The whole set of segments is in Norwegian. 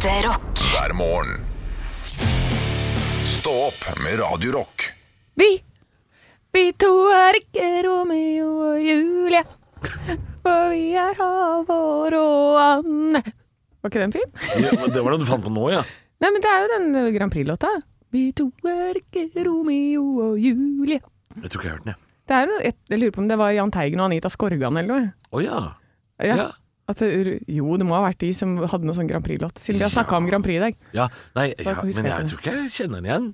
Ekte rock. hver morgen. Stå opp med Radio Rock. Vi, vi to er ikke Romeo og Julie, for vi er Halvor og Anne. Var ikke den fin? Ja, men det var det du fant på nå, ja. Nei, men det er jo den Grand Prix-låta. Vi to er ikke Romeo og Julie. Jeg tror ikke jeg har hørt den, jeg. Det er jo jeg lurer på om det var Jahn Teigen og Anita Skorgan eller noe. Å ja. Ja. Ja. At jo, det må ha vært de som hadde noe sånn Grand Prix-låt, siden vi har snakka om Grand Prix i dag. ja. Nei, ja, men jeg, jeg tror ikke jeg kjenner den igjen.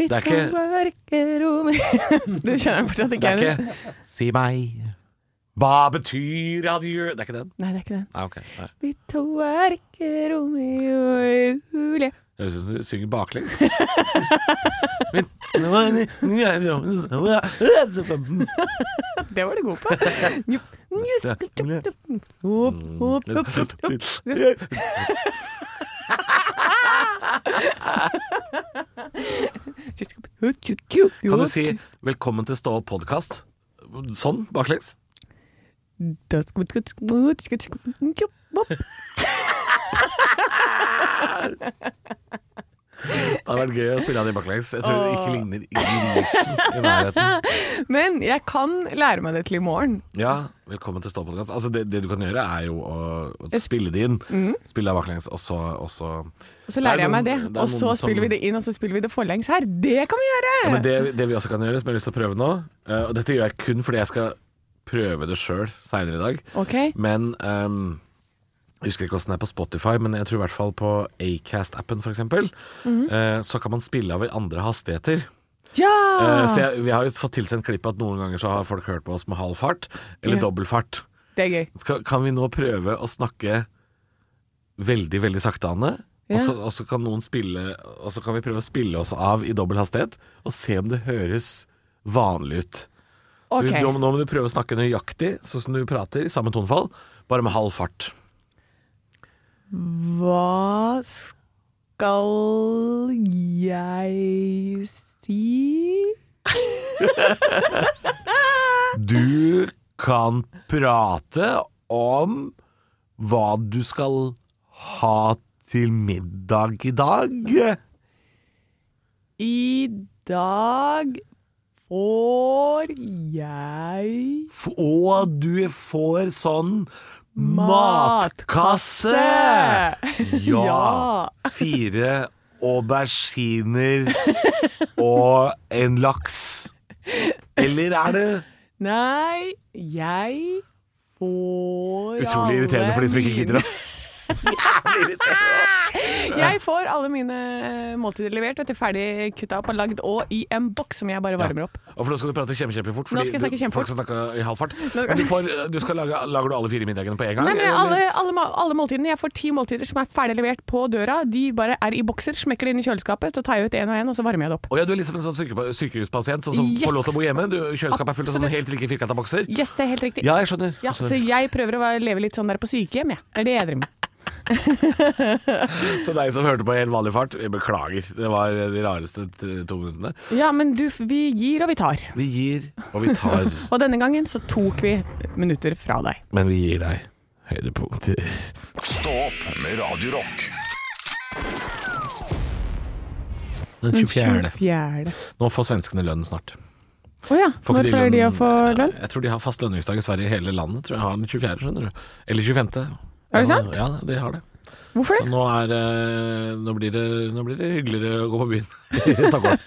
Det er ikke- ikke Romeo Du kjenner den fortsatt Det er ikke Si meg, hva betyr adjø? Det er ikke den? Nei, det er ikke den. Ah, okay. Nei. Vi to er ikke Romeo og Julie. Høres ut som du synger baklengs. Det var du god på. Kan du si 'velkommen til Stå opp podkast'? Sånn, baklengs? Det hadde vært gøy å spille av de baklengs. Jeg tror det ikke ligner ingen i nærheten. Men jeg kan lære meg det til i morgen. Ja, velkommen til Stå. Altså, det, det du kan gjøre, er jo å, å spille det inn. Spille av baklengs, og så, og så Og så lærer er jeg meg det, det og så noen som- spiller vi det inn, og så spiller vi det forlengs her. Det kan vi gjøre! Ja, men det, det vi også kan gjøre, som jeg har lyst til å prøve nå eh, Og dette gjør jeg kun fordi jeg skal prøve det sjøl seinere i dag. Okay. Men um, Jeg husker ikke åssen det er på Spotify, men jeg tror i hvert fall på Acast-appen f.eks. Mm -hmm. uh, så kan man spille av i andre hastigheter. Ja! Uh, så jeg, vi har jo fått tilsendt klipp at noen ganger så har folk hørt på oss med halv fart, eller Ja. dobbel fart. Det er gøy. Skal, kan vi nå prøve å snakke veldig, veldig sakte, Anne? Og så- Og så kan noen spille Og så kan vi prøve å spille oss av i dobbel hastighet, og se om det høres vanlig ut. Så Ok. nå, nå må du prøve å snakke nøyaktig, sånn som du prater, i samme tonefall, bare med halv fart. Hva skal jeg si? Du kan prate om hva du skal ha til middag i dag. I dag får jeg Og du får sånn Matkasse! matkasse! Ja. Fire auberginer og en laks. Eller er det Nei, jeg får utrolig irriterende for de som ikke alle gidder å Jeg får alle mine eh, måltider levert, vet du, ferdig kutta opp og lagd, og i en boks som jeg bare varmer opp. Og for nå skal du prate kjempe, kjempefort. Nå skal jeg snakke du- kjempefort. Folk skal snakke i halv fart. Men du får, du skal lage, lager du alle fire middagene på en gang? Nei, men alle, alle, alle måltidene, Jeg får ti måltider som er ferdig levert på døra. De bare er i bokser, smekker det inn i kjøleskapet, så tar jeg ut én og én, og så varmer jeg det opp. Og ja, du er litt som en sånn syke, sykehuspasient sånn som Yes. får lov til å bo hjemme. Du, kjøleskapet er fullt av sånne helt like firkanta bokser. Yes, det er helt riktig. Ja, jeg skjønner. Ja, så jeg prøver å leve litt sånn der på sykehjem, jeg. Det er det jeg driver med. Til deg som hørte på helt vanlig fart, beklager. Det var de rareste to minuttene. Ja, men du, vi gir og vi tar. Vi gir, og vi tar. Og denne gangen så tok vi minutter fra deg. Men vi gir deg høydepunkter. Stå opp med Radiorock. Den 24. 24. Nå får svenskene lønn snart. Å ja. Får Når pleier de å få lønn? Jeg tror de har fast lønningsdag i Sverige. i Hele landet tror jeg har den 24., skjønner du. Eller 25. Er det sant? Ja, de har det. Hvorfor Så nå, er, eh, nå, blir det, nå blir det hyggeligere å gå på byen i Stockholm.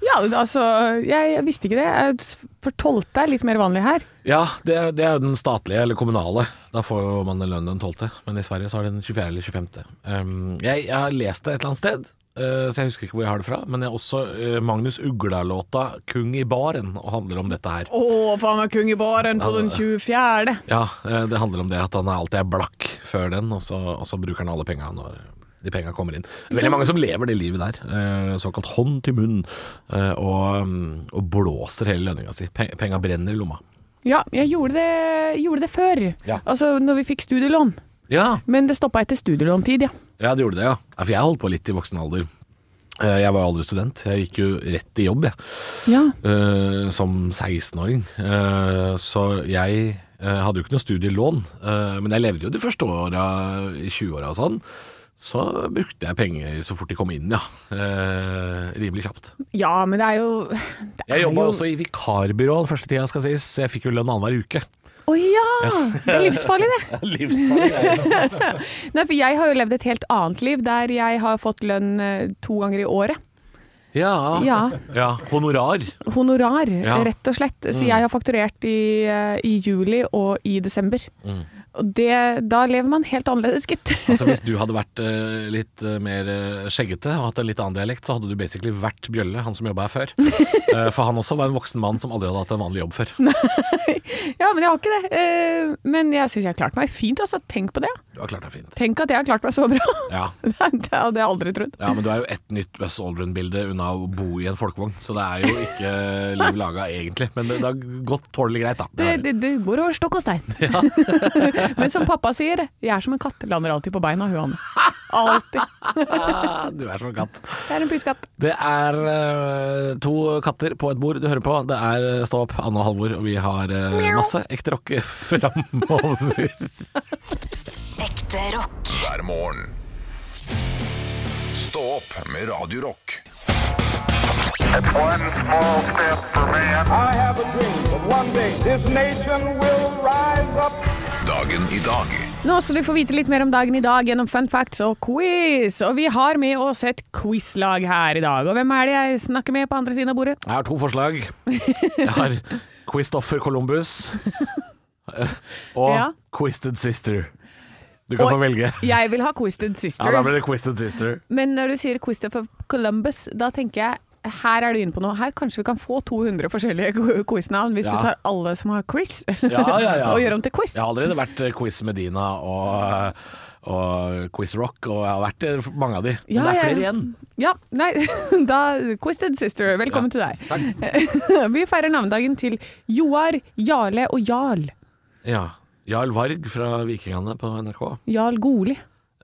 Ja, altså, jeg, jeg visste ikke det. Jeg- For tolvte er litt mer vanlig her. Ja, det det er den statlige, eller kommunale. Da får man lønn den 12., men i Sverige så er det den 24. eller 25. Um, jeg, jeg har lest det et eller annet sted, så jeg husker ikke hvor jeg har det fra. Men jeg har også eh, Magnus Ugla-låta 'Kung i baren' og handler om dette her. Å, faen meg kung i baren på Ja, den 24. Ja, eh, det handler om det at han alltid er blakk før den, og så, og så bruker han alle penga når de penga kommer inn. Veldig mange som lever det livet der. eh, Såkalt hånd til munn, eh, og, mm, og blåser hele lønninga si. Pe- Penga brenner i lomma. Ja, jeg gjorde det, gjorde det før. Ja. Altså når vi fikk studielån. Ja, Men det stoppa etter studielåntid, ja. Ja, det gjorde det, ja. ja. For jeg holdt på litt i voksen alder. Eh, Jeg var aldri student. Jeg gikk jo rett i jobb, jeg. Ja. Eh, som 16-åring. Eh, så jeg hadde jo ikke noe studielån. men jeg levde jo de første åra i 20-åra og sånn. så brukte jeg penger så fort de kom inn, ja. Eh, rimelig kjapt. Ja, men det er jo det Jeg jobba jo- også i vikarbyrå den første tida, skal sies. Jeg fikk jo lønn annenhver uke. Å ja! Det er livsfarlig, det. Livsfarlig. Nei, for jeg har jo levd et helt annet liv, der jeg har fått lønn eh, to ganger i året. Ja. Ja. ja. Honorar. Honorar, Ja. rett og slett. Så jeg har fakturert i, eh, i juli og i desember. Og det, da lever man helt annerledes, gitt. Altså Hvis du hadde vært uh, litt uh, mer eh, skjeggete og hatt en litt annen dialekt, så hadde du basically vært Bjølle, han som jobba her før. uh, for han også var en voksen mann som aldri hadde hatt en vanlig jobb før. Nei, ja, men jeg har ikke det. Men jeg syns jeg har klart meg fint, altså. Tenk på det. Du har klart deg fint. Tenk at jeg har klart meg så bra. Ja. det hadde jeg aldri trodd. ja, men du er jo ett nytt Buzz Aldrin-bilde unna å bo i en folkevogn, så det er jo ikke liv laga egentlig. Men det, det har gått tålelig greit, da. Det, det, det går over stokk og stein. Men som pappa sier, jeg er som en katt. Lander alltid på beina, hun Anne. Alltid. Du er som en katt. Jeg er en pyskatt. Det er uh, to katter på et bord du hører på. Det er eh, Stå opp, Anne og Halvor, og vi har uh, masse ekte rock framover. Ekte rock. hver morgen. Stå opp med Radio Rock. One small step for man. I have a dream that one day this nation will rise up. Dagen i dag Nå skal du få vite litt mer om dagen i dag gjennom fun facts og quiz. Og vi har med oss et quizlag her i dag. Og hvem er det jeg snakker med på andre siden av bordet? Jeg har to forslag. Jeg har Quizstoffer Columbus og Ja. Quisted Sister. Du kan Og- få velge. Jeg vil ha Quisted Sister. Ja, Da blir det Quisted Sister. Men når du sier Quisted for Columbus, da tenker jeg her er du inne på noe. Her kanskje vi kan få 200 forskjellige qu- quiznavn hvis Ja. du tar alle som har Chris, Ja, ja, ja. og gjør om til quiz. Jeg har allerede vært eh, Quiz Medina og, og Quiz Rock, og jeg har vært eh, mange av de. Men Ja, det er flere igjen. Ja, nei, da Quisted Sister, velkommen til deg. Takk. vi feirer navnedagen til Joar, Jarle og Jarl. Ja. Jarl Varg fra Vikingene på NRK. Jarl Goli.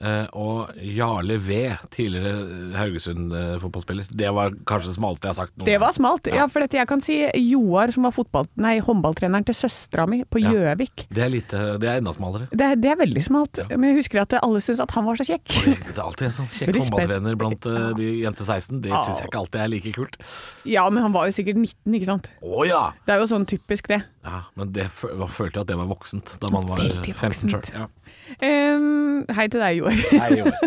Eh, og Jarle V, tidligere Haugesund-fotballspiller. Det var kanskje det smalte jeg har sagt noen Det var smalt. Ja, for dette, jeg kan si Joar, som var fotball, nei, håndballtreneren til søstera mi på Ja. Det er, lite, det er enda smalere. Det, det er veldig smalt. Men jeg husker at alle syntes at han var så kjekk. Det er alltid en sånn kjekk håndballtrener blant eh, de jente 16. Det syns jeg ikke alltid er like kult. Ja, men han var jo sikkert 19, ikke sant. Å ja! Det er jo sånn typisk det. Ja! Men det fø- følte jeg at det var voksent da man var Veldig 15 voksent. selv. Ja. Ehm, hei til deg, Joar.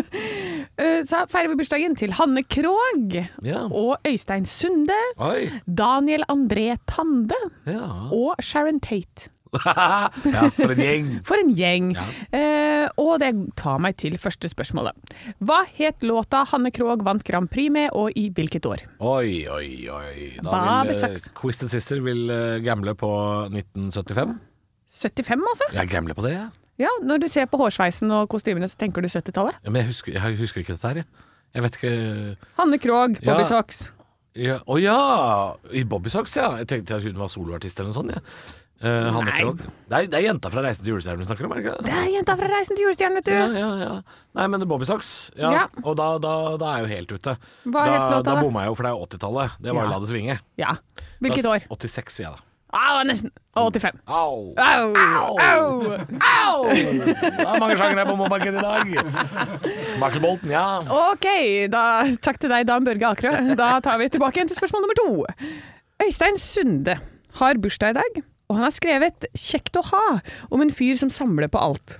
Eh, Så feirer vi bursdagen til Hanne Krogh Ja. og Øystein Sunde. Oi! Daniel André Tande Ja. og Sharon Tate. ja, for en gjeng. For en gjeng. Ja. Eh, og det tar meg til første spørsmålet. Hva het låta Hanne Krogh vant Grand Prix med, og i hvilket år? Oi, oi, oi. Da vil uh, Quisted Sister vil uh, gamble på 1975. 75, altså? Jeg gambler på det, jeg. Ja, Når du ser på hårsveisen og kostymene, så tenker du 70-tallet. Ja, men jeg husker, jeg husker ikke dette her, jeg. Jeg vet ikke Hanne Krogh, Bobby Ja. Socks. ja, oh, ja! I Bobby Socks, ja. Jeg tenkte at hun var soloartist eller noe sånt. Ja. Nei. Det, er- det er jenta fra 'Reisen til julestjernen' vi snakker om, er det ikke Det er jenta fra Reisen til julestjernen, vet du. Ja, ja, ja. Nei, men Bobby Socks. Ja. Ja. Og da, da, da er jeg jo helt ute. Hva da, het da da? bomma jeg jo, for det er jo 80-tallet. Det var jo Ja. La det svinge. Ja. Hvilket år? 86, sier jeg da. Ah, nesten. 85. Au! Au! Au! Au! Det er mange sjangere på momarkedet i dag. Michael Bolton, ja. Ok, da, takk til deg, Dan Børge Akerø. Da tar vi tilbake igjen til spørsmål nummer to. Øystein Sunde har bursdag i dag, og han har skrevet 'Kjekt å ha' om en fyr som samler på alt.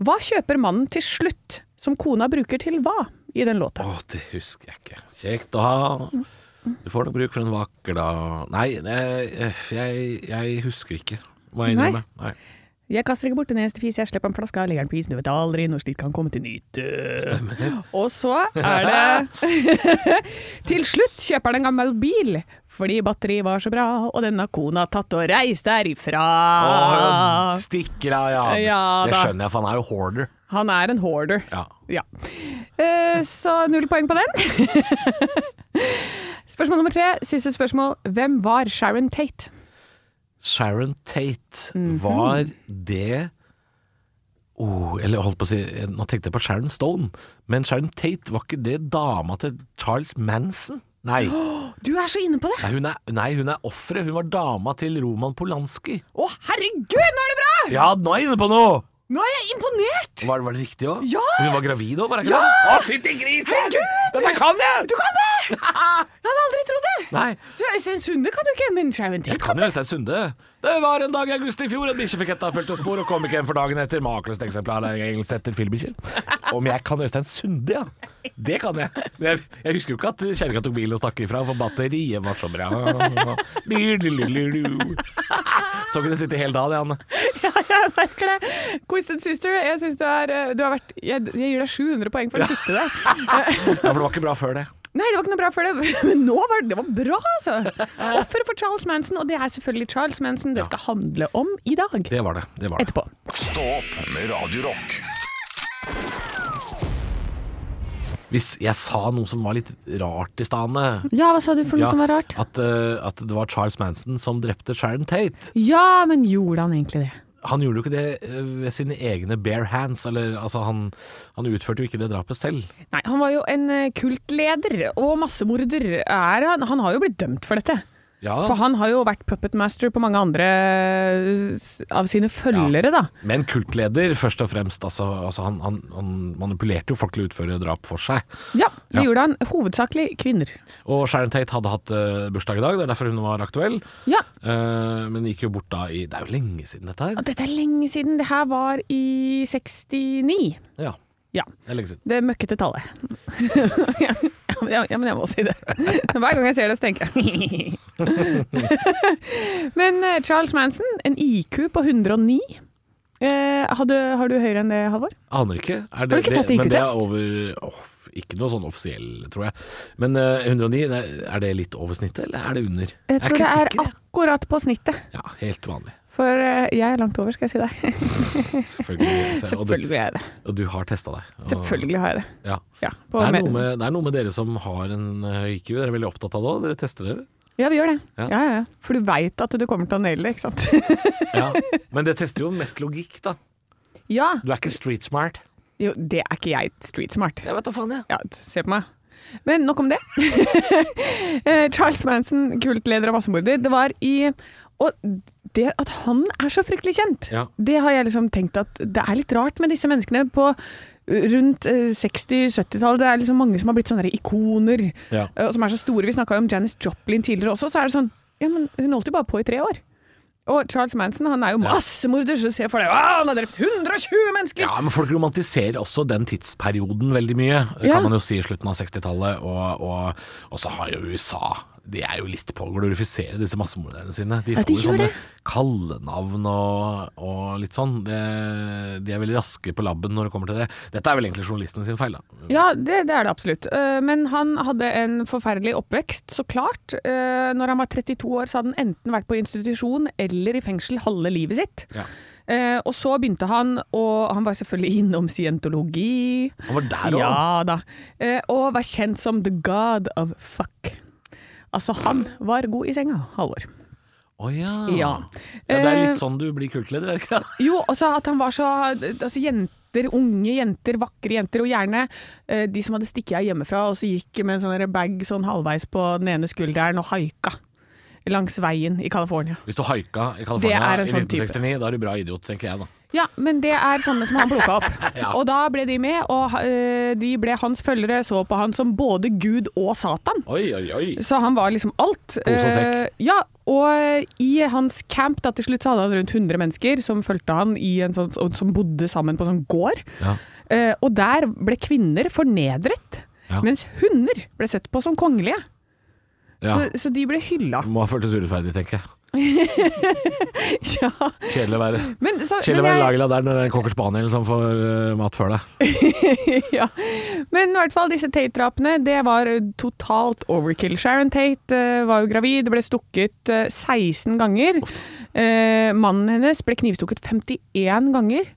Hva kjøper mannen til slutt, som kona bruker til hva i den låta? Å, det husker jeg ikke. Kjekt å ha. Du får nok bruk for en vakker da Nei, det, jeg, jeg husker ikke, må jeg innrømme. Nei. Jeg kaster ikke bort en eneste fis, jeg slipper en flaske, legger den på isen, du vet aldri når slikt kan komme til nytte. Og så er det Til slutt kjøper han en gammel bil, fordi batteriet var så bra, og den har kona tatt og reist derifra. Åh, stikker av, ja. Ja, det skjønner jeg, for han er jo hoarder. Han er en hoarder. Ja. Ja. Eh, så null poeng på den. spørsmål nummer tre, siste spørsmål. Hvem var Sharon Tate? Sharon Tate, Mhm. var det oh, Eller holdt på å si Nå tenkte jeg på Sharon Stone, men Sharon Tate, var ikke det dama til Charles Manson? Nei, Du er så inne på det! nei hun er, nei, hun er offeret. Hun var dama til Roman Polanski. Å, herregud, nå er det bra! Ja, nå er jeg inne på noe! Nå er jeg imponert! Var, var det riktig òg? Ja! Hun var gravid òg, var det ikke Ja! det? Å, fytti grisen! Herregud! Dette kan jeg! Du kan det! Jeg hadde aldri trodd! Nei, Så Øystein Sunde kan du ikke, men Sharon jeg Tate kan jo Øystein Sunde. Det var en dag i august i fjor en bikkje fikk etterfulgte spor og kom ikke hjem for dagen etter. Makeløst eksemplar av engelsk etter filmbikkjer. Om jeg kan Øystein Sunde, ja. Det kan jeg. Jeg, jeg husker jo ikke at kjerringa tok bilen og stakk ifra, for batteriet var så bra. Så kunne jeg sitte hele dagen, Anne. Ja, jeg merker det. Twisted Sister, jeg syns du er eh, Du har vært Jeg, jeg gir deg 700 poeng for det siste der. Ja, for det var ikke bra før det. Nei, det var ikke noe bra før det, men nå var det, det var bra, altså. Offer for Charles Manson, og det er selvfølgelig Charles Manson det skal handle om i dag. Det var det. det, var det. Etterpå. Stå opp med Radiorock. Hvis jeg sa noe som var litt rart i stane Ja, hva sa du for noe Ja, som var rart? At, uh, at det var Charles Manson som drepte Sharon Tate. Ja, men gjorde han egentlig det? Han gjorde jo ikke det eh, ved sine egne bare hands. Eller, altså, han, han utførte jo ikke det drapet selv. Nei, han var jo en eh, kultleder og massemorder. Er han, han har jo blitt dømt for dette. Ja, For han har jo vært puppet master på mange andre av sine følgere, da. Men kultleder, først og fremst. Altså, altså han, han, han manipulerte jo folk til å utføre drap for seg. Ja, det Ja. gjorde han. Hovedsakelig kvinner. Og Sharon Tate hadde hatt uh, bursdag i dag, det er derfor hun var aktuell. Ja, Uh, men gikk jo bort da i Det er jo lenge siden dette her. dette er lenge siden. Det her var i 69. Ja, Ja. det. Det møkkete tallet. ja, ja, ja, men jeg må si det. Hver gang jeg ser det, så tenker jeg Men eh, Charles Manson, en IQ på 109. Eh, hadde, har du høyere enn det, Halvor? Aner ikke. Er Har du ikke tatt Men det er IQ-test? over Ikke noe sånn offisiell, tror jeg. Men eh, 109, er, det litt over snittet, eller er det under? Jeg tror ikke det er sikker, akkurat på snittet. Ja, helt vanlig. For eh, jeg er langt over, skal jeg si deg. Selvfølgelig. Så- Selvfølgelig er jeg det. og du har testa deg. Og, Selvfølgelig har jeg det. Ja. Ja, Det er, med- det er noe med dere som har en høy IQ. Dere er veldig opptatt av det òg. Dere tester dere. Ja, vi gjør det. Ja. Ja. Ja. For du veit at du kommer til å naile det, ikke sant? Ja. Men det tester jo mest logikk, da. ja. Du er ikke street smart. Jo, det er ikke jeg street smart. Jeg vet da faen, jeg. Ja, se på meg. Men nok om det. Eh, Charles Manson, kultleder og massemorder. Det var i Og det at han er så fryktelig kjent, Ja. det har jeg liksom tenkt at det er litt rart med disse menneskene på rundt eh, 60-70-tallet. Det er liksom mange som har blitt sånne ikoner, Ja. eh, som er så store. Vi snakka om Janis Joplin tidligere også, så er det sånn Ja, men hun holdt jo bare på i tre år. Og Charles Manson han er jo massemorder, så se for deg «Å, Han har drept 120 mennesker! Ja, men folk romantiserer også den tidsperioden veldig mye, Ja. kan man jo si i slutten av 60-tallet. Og, og, og så har jo USA De er jo litt på å glorifisere disse massemorderne sine. De Ja, får jo sånne kallenavn og, og litt sånn. De, de er veldig raske på labben når det kommer til det. Dette er vel egentlig journalistene sin feil, da. Ja, det, det er det absolutt. Eh, Men han hadde en forferdelig oppvekst, så klart. Eh, Når han var 32 år, så hadde han enten vært på institusjon eller i fengsel halve livet sitt. Ja. Uh, Og så begynte han, og han var selvfølgelig innom scientologi. Han var der òg. Ja da. Uh, Og var kjent som the god of fuck. Altså, han var god i senga, Halvor. Å ja. Ja. ja. Det er Eh, litt sånn du blir kultleder, er det ikke det? Jo, altså at han var så Altså jenter, unge jenter, vakre jenter, og gjerne eh, de som hadde stikket av hjemmefra og så gikk med en sånn bag sånn halvveis på den ene skulderen og haika langs veien i California. Hvis du haika i California i 1969, type. 1969, da er du bra idiot, tenker jeg da. Ja, men det er sånne som han plukka opp. Ja. Og da ble de med, og eh, de ble hans følgere, så på han som både Gud og Satan. Oi, oi, oi. Så han var liksom alt. Uh, ja, og i hans camp da til slutt så hadde han rundt 100 mennesker som fulgte han i en sånn, som bodde sammen på en sånn gård. Ja. Uh, og der ble kvinner fornedret, Ja. mens hunder ble sett på som kongelige. Ja. Så, så de ble hylla. Må ha føltes urettferdig, tenker jeg. ja. Kjedelig å være Men, så, Kjedelig å være jeg, Lagla der når det er en cocker spaniel som får uh, mat før deg. ja. men i hvert fall disse Tate-drapene, det var totalt overkill. Sharon Tate uh, var jo gravid, ble stukket uh, 16 ganger. Eh, mannen hennes ble knivstukket 51 ganger.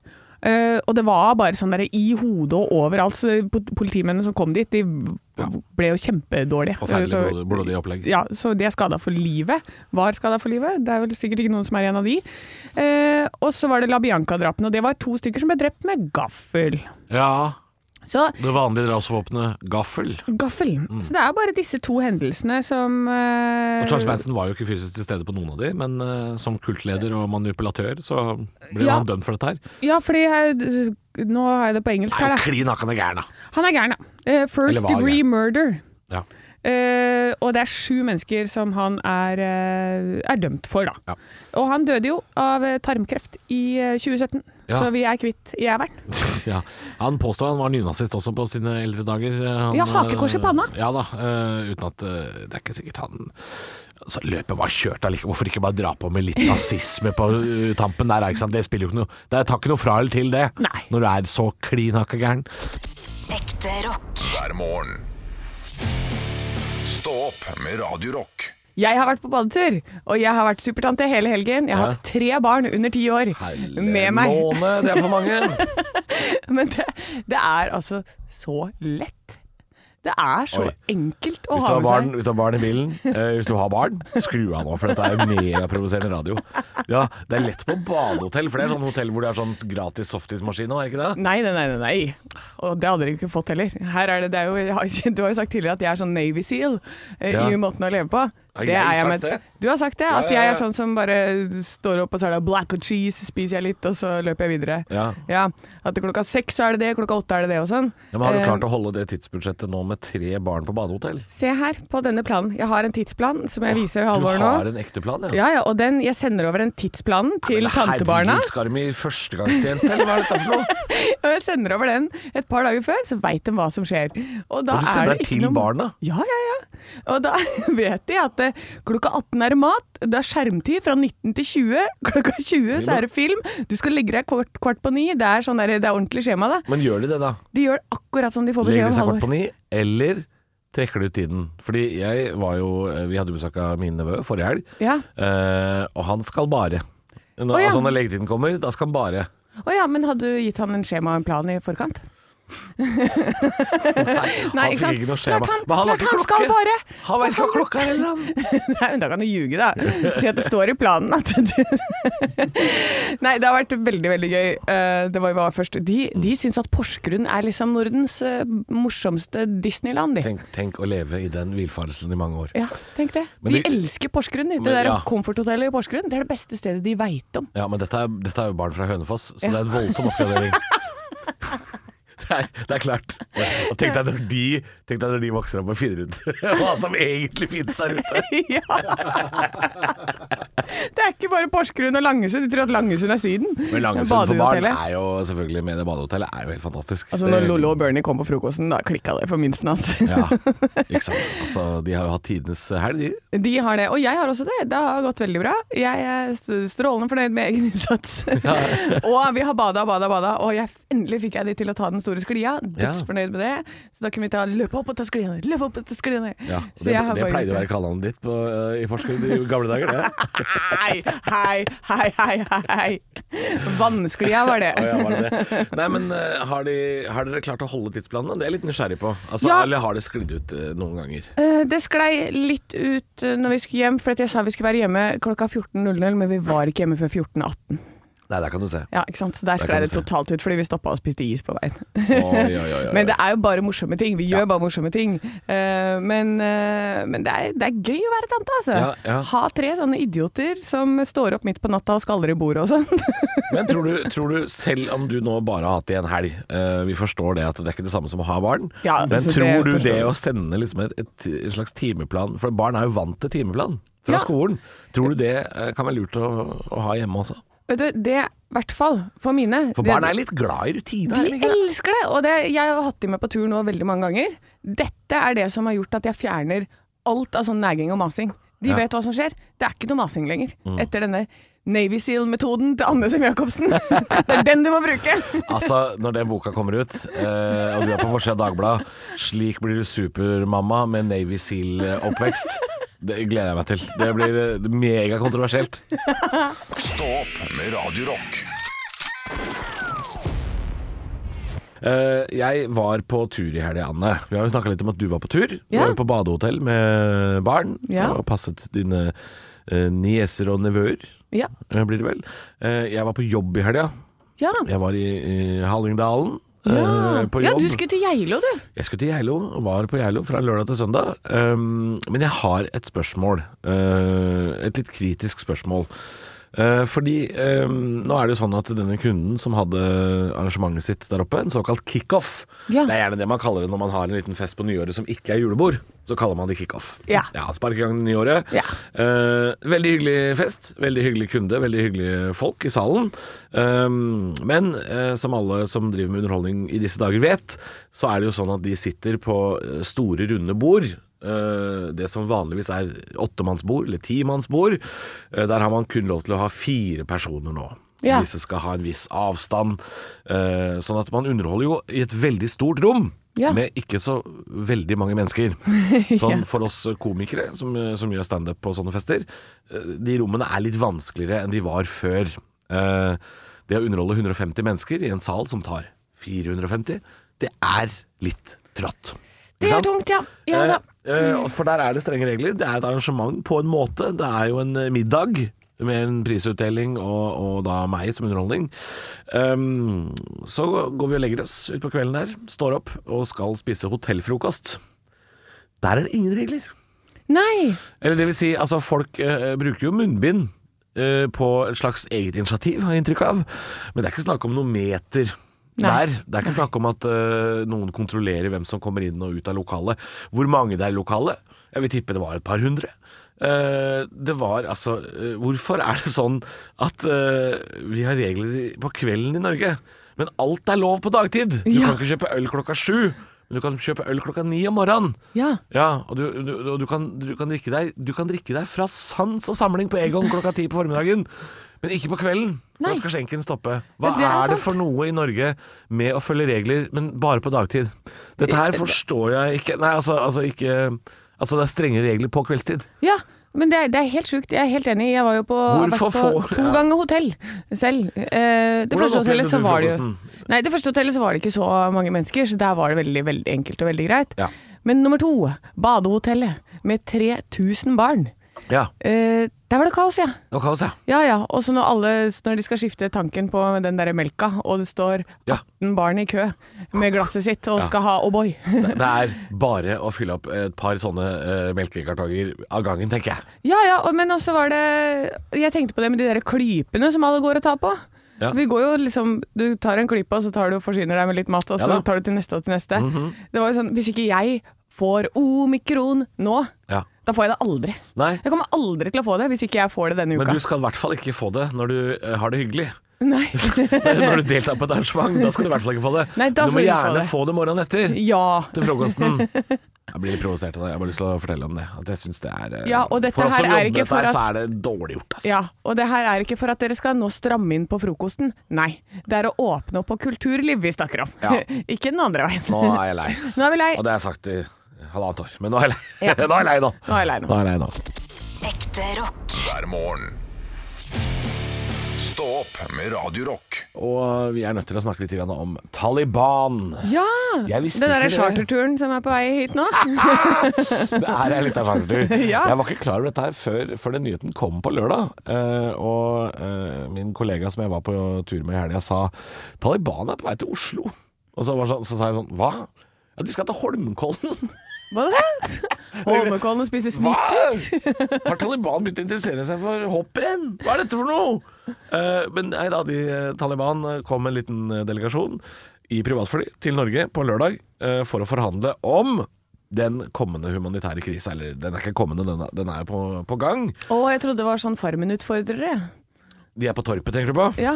Eh, og det var bare sånn der i hodet og overalt. Så politimennene som kom dit, de Ja. ble jo kjempedårlige. Forferdelig Så- blodig, blodig opplegg. Ja, så de er skada for livet. Var skada for livet. Det er vel sikkert ikke noen som er en av de. Uh, og så var det La Bianca-drapene, og det var to stykker som ble drept med gaffel. Ja. Så Det vanlige drapsvåpenet gaffel. gaffel. Mm. Så det er bare disse to hendelsene som uh, Charles Manson var jo ikke fysisk til stede på noen av de, men uh, som kultleder og manipulatør så ble Ja. han dømt for dette her. Ja, fordi jeg, Nå har jeg det på engelsk her, er da. klin hakkende gæren, da. Han er gæren, ja. Uh, first var degree gæren. murder. Ja. Uh, og det er sju mennesker som han er, uh, er dømt for, da. Ja. Og han døde jo av eh, tarmkreft i uh, 2017, Ja. så vi er kvitt jævelen. Ja. Han påstår han var nynazist også på sine eldre dager. Han, Ja, hakekors i panna. eh, Ja da, uh, uten at uh, Det er ikke sikkert han så løpet var kjørt allikevel. Hvorfor ikke bare dra på med litt nazisme på eh, tampen der? Ikke sant? Det spiller jo ikke noe Det tar ikke noe fra eller til, det. Nei. Når du er så klin hakka gæren. Ekte rock. hver morgen. Stå opp med Radio Rock. Jeg har vært på badetur, og jeg har vært supertante hele helgen. Jeg har hatt tre barn under ti år med meg. Måne, det er for mange. Men det, det er altså så lett. Det er så Oi. enkelt å ha med barn, seg. hvis du har barn i bilen, eh, hvis du har barn, skru av nå, for dette er jo megaprovoserende radio. Ja, Det er lett på badehotell, for det er sånn hotell hvor det er sånn gratis softismaskin òg, er det ikke det? Nei, nei, nei, nei, nei. Og det hadde dere ikke fått heller. Her er det, det er jo, du har jo sagt tidligere at jeg er sånn Navy Seal eh, Ja. i måten å leve på. Har Det jeg jeg sagt det? Du har sagt det, Ja, at ja, jeg er sånn som bare står opp, og så er det black and cheese, spiser jeg litt, og så løper jeg videre. Ja. At klokka seks er det det, klokka åtte er det det og sånn. Ja, men Har du Eh, klart å holde det tidsbudsjettet nå med tre barn på badehotell? Se her, på denne planen. Jeg har en tidsplan som jeg viser Du Halvor nå. har en ekte plan, ja? Ja, ja, og den, jeg sender over den tidsplanen til Men tantebarna. Herregud, skal de i førstegangstjeneste, eller hva er dette for noe? Og jeg sender over den et par dager før, så veit de hva som skjer. Og da Og du er sender det ikke til barna? Ja, ja, ja. Og da vet de at eh, klokka 18 er det mat, det er skjermtid fra 19 til 20. Klokka 20 så er det film. Du skal legge deg kvart, kvart på ni. Det er, sånn der, det er ordentlig skjema, da. Men gjør de det, da? De gjør akkurat som de får Legger beskjed om. seg kvart på ni, eller trekker de ut tiden? Fordi jeg var jo Vi hadde besøk av min nevø forrige helg, Ja. eh, og han skal bare. Nå, oh, ja. Altså Når leggetiden kommer, da skal han bare. Å ja, men hadde du gitt han en skjema og en plan i forkant? Nei, ikke sant? Klart han, han klart han skal bare. Han vet ikke hva klokka er heller, han. Nei, men da kan du ljuge, da. Si at det står i planen at du Nei, det har vært veldig, veldig gøy. Eh, Det var jo var først De, de syns at Porsgrunn er liksom Nordens eh, morsomste Disneyland, de. Tenk, tenk å leve i den villfarelsen i mange år. Ja, tenk det. Men De elsker Porsgrunn. de. Det Men, der ja. komforthotellet i Porsgrunn det er det beste stedet de veit om. Ja, men dette er, dette er jo barn fra Hønefoss, så det er en voldsom oppgradering. Det er, det er klart. Og tenk deg når de, tenk deg når de vokser opp og finner ut hva som egentlig finnes der ute. ja. Det er ikke bare Porsgrunn og Langesund. Du tror at Langesund er Syden? Men Langesund for barn er jo selvfølgelig med det badehotellet er jo helt fantastisk. Altså Når Lollo og Bernie kom på frokosten, da klikka det for minsten hans. Ja, ikke sant. Altså, de har jo hatt tidenes helg, de. De har det, og jeg har også det. Det har gått veldig bra. Jeg er strålende fornøyd med egen innsats. og vi har bada, bada, bada, og jeg, endelig fikk jeg de til å ta den store sklia. Dødsfornøyd med det. Så da kunne vi ta 'løp opp og ta sklia ned', 'løp opp og ta skliene. Ja, Så det, det pleide å være kallenavnet ditt på, uh, i Porsgrunn i gamle dager, det. Hei, hei, hei, hei, hei. Vannsklia var det. oh, ja, var det det? Nei, men uh, har, de, har dere klart å holde tidsplanen? Det er jeg litt nysgjerrig på. Altså, Ja. Eller har det sklidd ut uh, noen ganger? Det sklei litt ut når vi skulle hjem, for jeg sa vi skulle være hjemme klokka 14.00, men vi var ikke hjemme før 14.18. Nei, der kan du se. Ja, ikke sant? Så der sklei det totalt ut, fordi vi stoppa og spiste is på veien. Oi, ja, ja, ja, Men det er jo bare morsomme ting. Vi gjør bare morsomme ting. Uh, men uh, men det, er, det er gøy å være tante, altså. Ha tre sånne idioter som står opp midt på natta og skaller i bordet og sånn. Men tror du, tror du, selv om du nå bare har hatt det i en helg, uh, vi forstår det at det er ikke det samme som å ha barn, men tror det du det å sende liksom et, et, en slags timeplan For barn er jo vant til timeplan fra skolen. Tror du det kan være lurt å, å ha hjemme også? Du, det i hvert fall for mine. For barn er litt glad i rutine. er De det? elsker det! Og det, jeg har hatt de med på tur nå veldig mange ganger. Dette er det som har gjort at jeg fjerner alt av sånn nagging og masing. De Ja. Mm. vet hva som skjer. Det er ikke noe masing lenger. Etter denne Navy Seal-metoden til Anne Sem Jacobsen. det er den du må bruke! Altså, når den boka kommer ut, eh, og du er på forsida av Dagbladet 'Slik blir du supermamma med Navy Seal-oppvekst', det gleder jeg meg til. Det blir eh, megakontroversielt. Stå opp med Radio Rock. Eh, jeg var på tur i helga, Anne. Vi har jo snakka litt om at du var på tur. Du Ja. var jo på badehotell med barn Ja. og passet dine uh, nieser og nevøer, Ja. blir det vel. Uh, jeg var på jobb i helga. ja. Jeg var i, i Hallingdalen. Eh, på ja, du skulle til Geilo, du. Jeg skulle til Geilo, og var på Geilo fra lørdag til søndag. Um, men jeg har et spørsmål. uh, et litt kritisk spørsmål. Uh, fordi um, nå er det jo sånn at denne kunden som hadde arrangementet sitt der oppe, en såkalt kickoff Ja. Det er gjerne det man kaller det når man har en liten fest på nyåret som ikke er julebord. Så kaller man det kickoff. Ja. ja Spark i gang nyåret. Ja. Uh, veldig hyggelig fest. Veldig hyggelig kunde. Veldig hyggelige folk i salen. Men som alle som driver med underholdning i disse dager vet, så er det jo sånn at de sitter på store, runde bord. Uh, det som vanligvis er åttemannsbord eller timannsbord. Uh, der har man kun lov til å ha fire personer nå. Ja. Disse skal ha en viss avstand. Uh, sånn at man underholder jo i et veldig stort rom. Ja. Med ikke så veldig mange mennesker. Sånn for oss komikere som, som gjør standup på sånne fester, eh, de rommene er litt vanskeligere enn de var før. Eh, Det å underholde 150 mennesker i en sal som tar 450, det er litt trått. Det er tungt, ja. Ja da. Eh, For der er det strenge regler. Det er et arrangement på en måte. Det er jo en eh, middag med en prisutdeling og, og da meg som underholdning. Um, så går vi og legger oss utpå kvelden der, står opp og skal spise hotellfrokost. Der er det ingen regler. Nei. Eller det vil si, altså folk uh, bruker jo munnbind uh, på et slags eget initiativ, har jeg inntrykk av. Men det er ikke snakk om noen meter. Der. Det er ikke snakk om at uh, noen kontrollerer hvem som kommer inn og ut av lokalet. Hvor mange det er i lokalet? Jeg vil tippe det var et par hundre. Uh, det var altså uh, Hvorfor er det sånn at vi har regler på kvelden i Norge, men alt er lov på dagtid? Du Ja. kan ikke kjøpe øl klokka sju, men du kan kjøpe øl klokka ni om morgenen. Ja. Ja, og du, du, og du, kan, du, kan drikke deg, du kan drikke deg fra sans og samling på Egon klokka ti på formiddagen, men ikke på kvelden. Nei. Da skal skjenken stoppe. Hva det er er, det for noe i Norge med å følge regler, men bare på dagtid? Dette her forstår jeg ikke. Nei, altså, altså ikke Altså, det er strenge regler på kveldstid. Ja, men det er, det er helt sjukt. Jeg er helt enig. Jeg var jo på, på to ja. ganger hotell selv. Eh, det Hvordan første hotellet så du var det jo frokosten? Nei, det første hotellet så var det ikke så mange mennesker, så der var det veldig, veldig enkelt og veldig greit. Ja. Men nummer to, badehotellet med 3000 barn. Ja. Eh, der var det kaos, ja. Det var kaos, ja. Ja ja. Og så når, alle, når de skal skifte tanken på den der melka, og det står Ja. 18 barn i kø med glasset sitt og skal ha O'boy. Det det er bare å fylle opp et par sånne eh, melkekartonger av gangen, tenker jeg. Ja ja, og- men også var det Jeg tenkte på det med de der klypene som alle går og tar på. Ja. Vi går jo liksom Du tar en klype, og så tar du og forsyner deg med litt mat, og Ja så. Tar du til neste og til neste. Det var jo sånn Hvis ikke jeg får omikron nå, Ja. Da får jeg det aldri. Nei, Jeg kommer aldri til å få det hvis ikke jeg får det denne uka. men du skal i hvert fall ikke få det når du eh, har det hyggelig. Nei. Når du deltar på et arrangement, da skal du i hvert fall ikke få det. Nei, da du må skal du ikke få gjerne det. få det morgenen etter. Ja. til frokosten. Jeg blir litt provosert av det. Jeg har bare lyst til å fortelle om det. At jeg synes det er eh, Ja, og dette For oss som her er jobber ikke dette for her, at- så er det dårlig gjort, altså. Ja, og det her er ikke for at dere skal nå stramme inn på frokosten. Nei, det er å åpne opp på kulturliv vi snakker om. Ja. ikke den andre veien. Nå er jeg lei. Nå er vi lei. Og det har jeg sagt i halvannet år. Men nå er jeg lei. Ja. nå er jeg lei nå. Nå er jeg lei nå. Nå er jeg lei nå. Ekte rock. hver morgen. Stå opp med Radiorock. Og vi er nødt til å snakke litt grann om Taliban. Ja! Den derre ikke det. charterturen som er på vei hit nå. Det er litt av chartertur. Ja. Jeg var ikke klar over dette her før, før den nyheten kom på lørdag. Uh, og uh, min kollega som jeg var på tur med i helga, sa Taliban er på vei til Oslo. Og så, var det sånn, så sa jeg sånn Hva? Ja, de skal til Holmenkollen. Hva er det? Holmenkollen og spise snitters? Har Taliban begynt å interessere seg for hopprenn? Hva er dette for noe? Uh, men nei da, de, eh, Taliban kom med en liten eh, delegasjon i privatfly til Norge på lørdag uh, for å forhandle om den kommende humanitære krisa. Eller den er ikke kommende, den er, den er på, på gang. Å, jeg trodde det var sånn Farmen-utfordrere. De er på Torpet, tenker du på? Ja.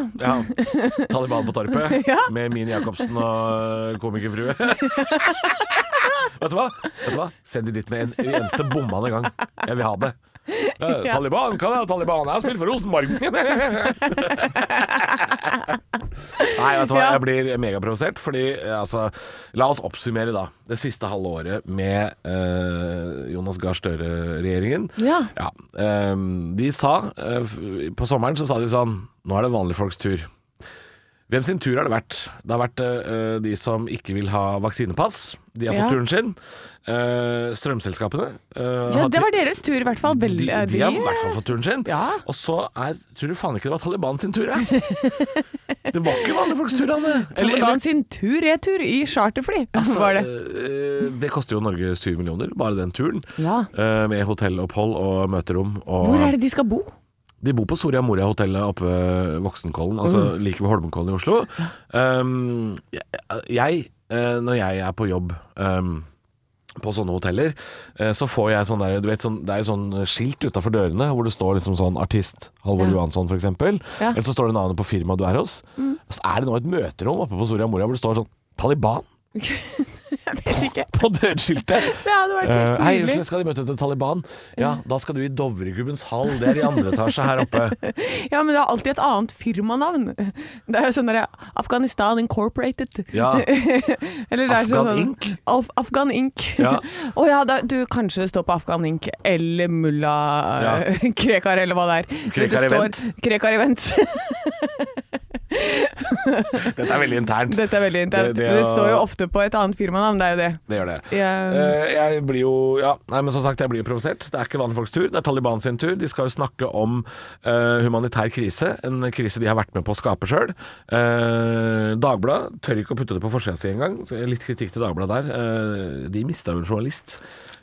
Taliban på Torpet Ja. med Mini Jacobsen og eh, komikerfrue. Vet du hva? Vet du hva? Send de dit med en eneste bommende gang. Jeg vil ha det. Ja. Taliban, er det? Taliban? Jeg har spilt for Rosenborg. Nei, vet du hva? Jeg blir megaprovosert, fordi eh, altså La oss oppsummere, da. Det siste halve året med eh, Jonas Gahr Støre-regjeringen. Ja. Ja, ehm, de sa eh, På sommeren så sa de sånn Nå er det vanlige folks tur. Hvem sin tur har det vært? Det har vært eh, de som ikke vil ha vaksinepass. De har fått Ja. turen sin. Eh, strømselskapene. Uh, Ja, det var deres tur, i hvert fall. Vel, de, de har i hvert fall fått turen sin. Ja. Og så er Tror du faen ikke det var Taliban sin tur, jeg? det var ikke vanlige folks tur, Anne. Taliban sin tur-retur i charterfly, Altså, var det. Uh, det koster jo Norge syv millioner, bare den turen. Ja. Med hotellopphold og møterom. Og Hvor er det de skal bo? De bor på Soria Moria-hotellet oppe ved Voksenkollen, altså like ved Holmenkollen i Oslo. Um, jeg, jeg, når jeg er på jobb um, på sånne hoteller, eh, så får jeg sånn der, du vet, sånn, det er jo sånn skilt utafor dørene hvor det står liksom sånn artist Halvor Ja. Johansson eksempel. Ja. Eller så står det navnet på firmaet du er hos. Mm. så er det nå et møterom oppe på Soria Moria hvor det står sånn Taliban Jeg vet ikke. på dørskiltet. Det hadde vært Eh, helt Hei, nydelig. skal de møte til Taliban? Ja, da skal du i Dovregubbens hall. Det er i andre etasje her oppe. Ja, men det er alltid et annet firmanavn. Det er jo sånn derre Afghanistan Incorporated. Ja. Eller det er Afghan sånn, Inc. Alf, Afghan Inc. Ja. Å ja, da, du kanskje det står på Afghan Inc. eller Mulla Ja. Krekar, eller hva det er. Krekar Event. Krekar Event. Dette er veldig internt. Dette er veldig internt. Det- Det, det står jo ofte på et annet firmanavn, det er jo det. Det gjør det. Jeg, Eh, jeg blir jo Ja, nei, men som sagt, jeg blir provosert. Det er ikke vanlige folks tur, det er Taliban sin tur. De skal jo snakke om uh, humanitær krise, en krise de har vært med på å skape sjøl. Uh, Dagbladet tør ikke å putte det på forsida si engang. Litt kritikk til Dagbladet der. Uh, de mista jo en journalist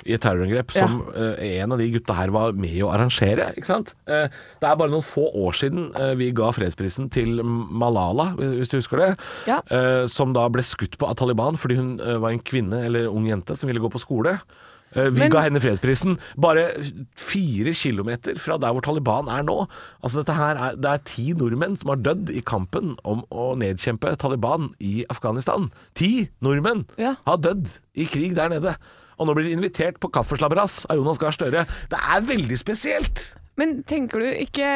i et terrorangrep som eh, en av de gutta her var med å arrangere, ikke sant. Eh, det er bare noen få år siden eh, vi ga fredsprisen til Malala, hvis du husker det. Ja. Eh, som da ble skutt på av Taliban fordi hun eh, var en kvinne eller ung jente som ville gå på skole. Eh, vi Men- ga henne fredsprisen bare fire kilometer fra der hvor Taliban er nå. Altså dette her er, Det er ti nordmenn som har dødd i kampen om å nedkjempe Taliban i Afghanistan. Ti nordmenn Ja. har dødd i krig der nede. Og nå blir de invitert på kaffeslabberas av Jonas Gahr Støre. Det er veldig spesielt! men tenker du ikke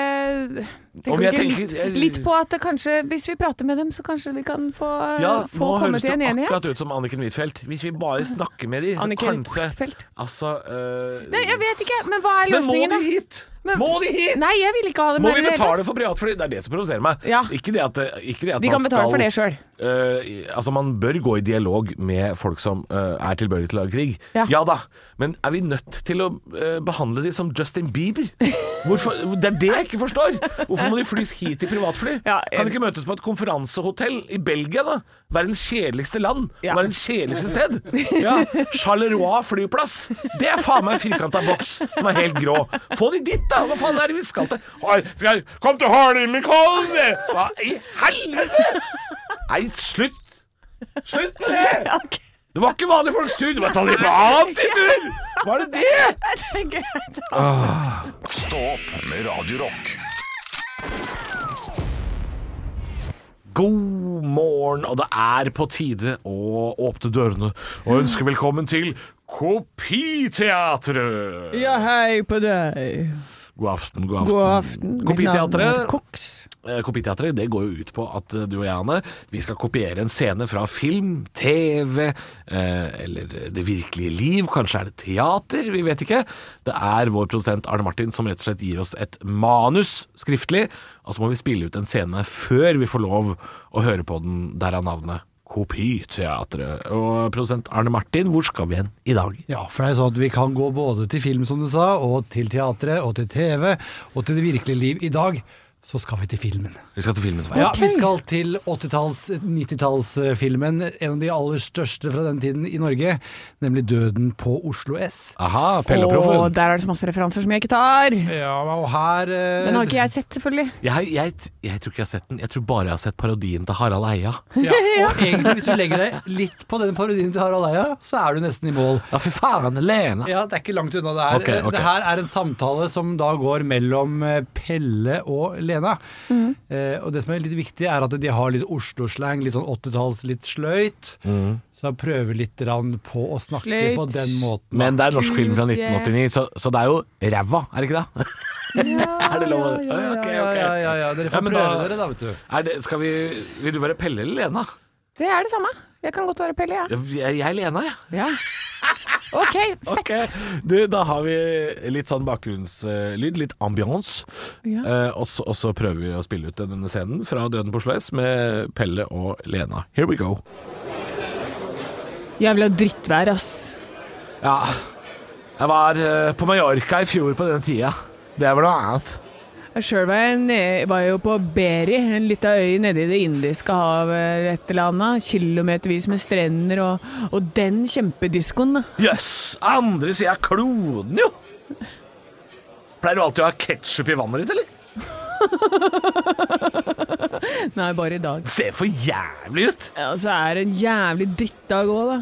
Tenker Om du jeg ikke litt, litt på at det kanskje, hvis vi prater med dem, så kanskje vi kan få, Ja, få komme til en enighet? akkurat ut som Anniken Huitfeldt. Hvis vi bare snakker med dem, så Anniken kanskje Huitfeldt? Altså øh, Nei, jeg vet ikke, men hva er Men må løsningen, de hit? Men- må de hit? Nei, jeg vil ikke ha det Må vi det betale for privatfly? Det er det som provoserer meg. Ja. Ikke det at, ikke det at De kan betale for det sjøl. Uh, altså Man bør gå i dialog med folk som uh, er tilbøyelige til å lage krig. Ja. da, men er vi nødt til å øh, behandle de som Justin Bieber? Hvorfor, det er det jeg ikke forstår. Hvorfor må de flys hit i privatfly? Ja, kan jeg- de ikke møtes på et konferansehotell i Belgia, da? Verdens kjedeligste land. Ja. Verdens kjedeligste sted. Ja, Charleroi flyplass. Det er faen meg en firkanta boks som er helt grå. Få de dit, da! Hva faen er det vi skal til? Skal Kom til Holmenkollen! Hva i helvete? Nei, slutt! Slutt med det! Det var ikke vanlige folks tur, det var Taliban sin tur! Var det det? det er greit. Stå opp med Radio God morgen, og det er på tide å åpne dørene og ønske velkommen til Kopiteatret. Ja, hei på deg. God aften, god aften. God aften. Kopiteatret. Eh, Kopiteatret det går jo ut på at eh, du og jeg, Anne, vi skal kopiere en scene fra film, TV eh, eller det virkelige liv. Kanskje er det teater, vi vet ikke. Det er vår produsent Arne Martin som rett og slett gir oss et manus skriftlig, og så må vi spille ut en scene før vi får lov å høre på den, derav navnet Kopiteatret. Og produsent Arne Martin, hvor skal vi hen i dag? Ja, for det er sånn at vi kan gå både til film, som du sa, og til teatret, og til TV, og til det virkelige liv. I dag så skal vi til filmen. Vi skal til filmens vei. Ja, Vi skal til 80-talls, 90-tallsfilmen, en av de aller største fra den tiden i Norge, nemlig 'Døden på Oslo S'. Aha, Pelle og der er det så masse referanser som jeg ikke tar. Ja, og her eh, Den har ikke jeg sett, selvfølgelig. Jeg, jeg, jeg tror ikke jeg har sett den. Jeg tror bare jeg har sett parodien til Harald Eia. ja, Og egentlig, hvis du legger deg litt på den parodien til Harald Eia, så er du nesten i mål. Ja, fy faen, Lena. Ja, det er ikke langt unna det her. Ok, ok. Det her er en samtale som da går mellom eh, Pelle og Lena. Eh, og det som er litt viktig, er at de har litt Oslo-slang, litt sånn 80-talls, litt sløyt. Så jeg prøver litt på å snakke Sløyt. på den måten. Men det er norsk film fra 1989, så, så det er jo ræva, er det ikke det? er det lov? ja, ja, ja, ok. ja, ja, ja. Dere får prøve da- dere, da, vet du. Er det, skal vi, vil du være Pelle eller Lena? Det er det samme. Jeg kan godt være Pelle. Ja, Jeg, jeg er Lena, jeg. Ja. Ok, fett. Okay. du, Da har vi litt sånn bakgrunnslyd, litt ambiance. Ja. Eh, og, så, og så prøver vi å spille ut denne scenen fra Døden på Oslo S med Pelle og Lena. Here we go. Jævla drittvær, ass. Ja, jeg var eh, på Mallorca i fjor på denne tida. Det var noe annet. Sjøl var, jeg var jo på Beri, en lita øy nede i Det indiske havet et eller annet. Kilometervis med strender og, og den kjempediskoen. da. Jøss, andre sida av kloden, jo. Pleier du alltid å ha ketsjup i vannet ditt, eller? Nei, bare i dag. Ser for jævlig ut. Ja, Og så er det en jævlig drittdag òg, da.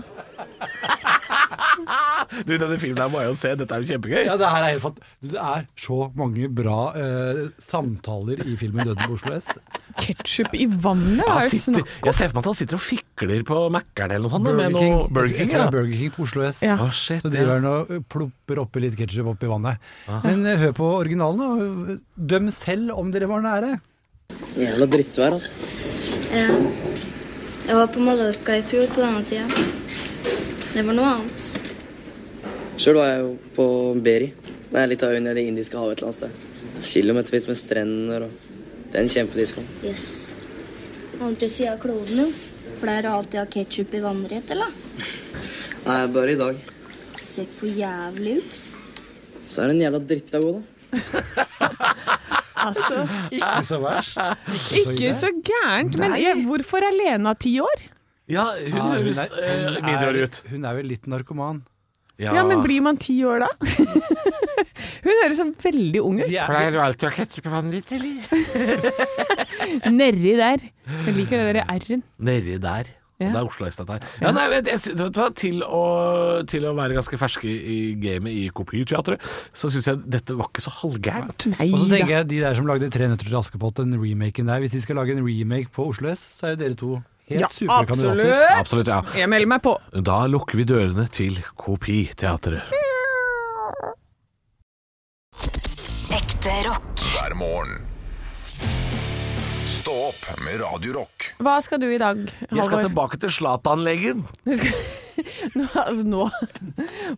Du, denne filmen her må jeg jo se. Dette er jo kjempegøy. Ja, det her er helt fant- Det er så mange bra eh, samtaler i filmen 'Døden på Oslo S'. Ketsjup i vannet? Hva er det snakk om? jeg ser for meg at han sitter og fikler på Mækkern eller noe sånt. Burger med King, noe Burger King, ja. er Burger King på Oslo S. Ja. Oh, shit, Så driver han og plopper oppi litt ketsjup oppi vannet. Men eh, hør på originalen, og Døm selv om dere var nære. Jævla drittvær, altså. Ja. Jeg var på Mallorca i fjor på denne tida. Det var noe annet. Sjøl var jeg jo på Beri. Det er litt av øyen i Det indiske havet et eller annet sted. Kilometervis med strender og Det er en kjempedisko. Yes. Andre sida av kloden, jo. Pleier du alltid å ha ketsjup i vannrett, eller? Nei, bare i dag. Ser for jævlig ut. Så er det en jævla dritta god, da. Altså, Ikke så verst. Ikke ikke så gærent. Men jeg, hvorfor er Lena ti år? Ja, hun Ja, hun hun, er- hun er- Hun er vel litt narkoman. Ja, men blir man ti år da? Hun høres sånn veldig ung ut. Er, Pleier du alltid å ha på vannet ditt, eller? Nedi der. Jeg liker det der R-en. Nedi der. Ja. Det er Oslo S, dette her. Ja, nei, jeg, jeg, til å, til å være ganske ferske i gamet i kopiteatret, så syns jeg dette var ikke så halvgærent. Nei og så da. tenker jeg de der som lagde Tre nøtter til Askepott, den remaken der. Hvis de skal lage en remake på Oslo S, så er jo dere to helt Ja, absolutt. Absolutt, ja. Jeg melder meg på. Da lukker vi dørene til Kopiteatret. Ekte rock. hver morgen. Stå opp med Radiorock. Hva skal du i dag, Jeg skal tilbake til Zlatan-legen. Nå, altså, nå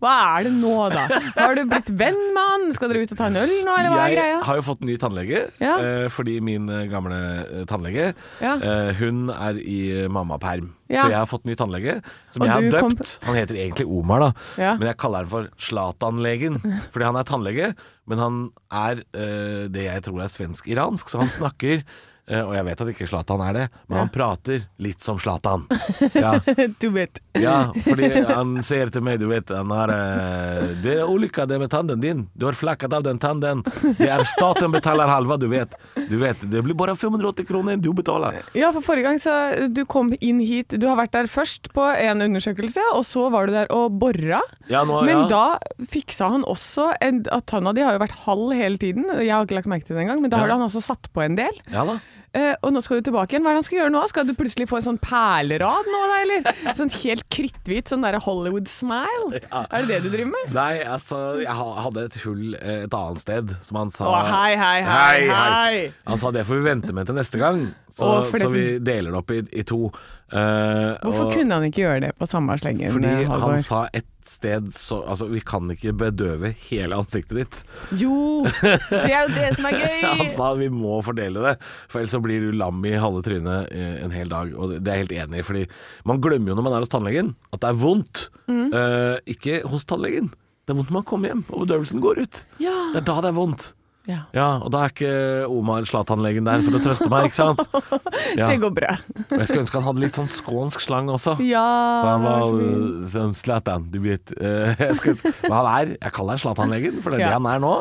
Hva er det nå, da? Har du blitt venn med han? Skal dere ut og ta en øl nå, eller hva er Jeg har jo fått ny tannlege, Ja. eh, fordi min eh, gamle eh, tannlege Ja. Hun er i mammaperm. Ja. Så jeg har fått ny tannlege, som Og jeg har kom- døpt. Han heter egentlig Omar, da. Ja. Men jeg kaller han for Zlatan-legen. Fordi han er tannlege, men han er eh, det jeg tror er svensk-iransk, så han snakker og jeg vet at ikke Zlatan er det, men han prater litt som Zlatan. Ja. Du vet. Ja, fordi han sier til meg, du vet, han har eh, Det er ulykka det med tannen din. Du har flakket av den tannen. Det er staten betaler halva, du vet. Du vet, Det blir bare 580 kroner du betaler. Ja, for forrige gang så du kom inn hit Du har vært der først på en undersøkelse, og så var du der og bora. Ja, nå, Men ja. da fiksa han også en, At tanna di har jo vært halv hele tiden. Jeg har ikke lagt merke til det engang, men da har han altså satt på en del. Ja da. Eh, og nå skal du tilbake igjen. Hva er det han skal gjøre nå? Skal du plutselig få en sånn perlerad nå, da, eller? Sånn helt kritthvit sånn derre Hollywood-smile? Er det det du driver med? Nei, altså, jeg hadde et hull eh, et annet sted, som han sa Å, hei, hei, hei, hei. Han sa det får vi vente med til neste gang, så, Å, så vi deler det opp i, i to. Eh, Hvorfor og- kunne han ikke gjøre det på samme slengen? Fordi eh, Halvor? han sa et sted så Altså, vi kan ikke bedøve hele ansiktet ditt. Jo, det er jo det som er gøy! Han sa vi må fordele det, for ellers så blir du lam i halve trynet eh, en hel dag. Og det er jeg helt enig i, fordi man glemmer jo når man er hos tannlegen at det er vondt. Mm. Uh, ikke hos tannlegen. Det er vondt når man kommer hjem og bedøvelsen går ut. Ja. Det er da det er vondt. Ja. Ja, og da er ikke Omar Zlatan-legen der for å trøste meg, ikke sant? Ja. Det går bra. Og jeg skulle ønske han hadde litt sånn skånsk slang også. Ja, For han var som Zlatan, du vet. Jeg skal, men han er Jeg kaller han Zlatan-legen, for det er Ja. det han er nå.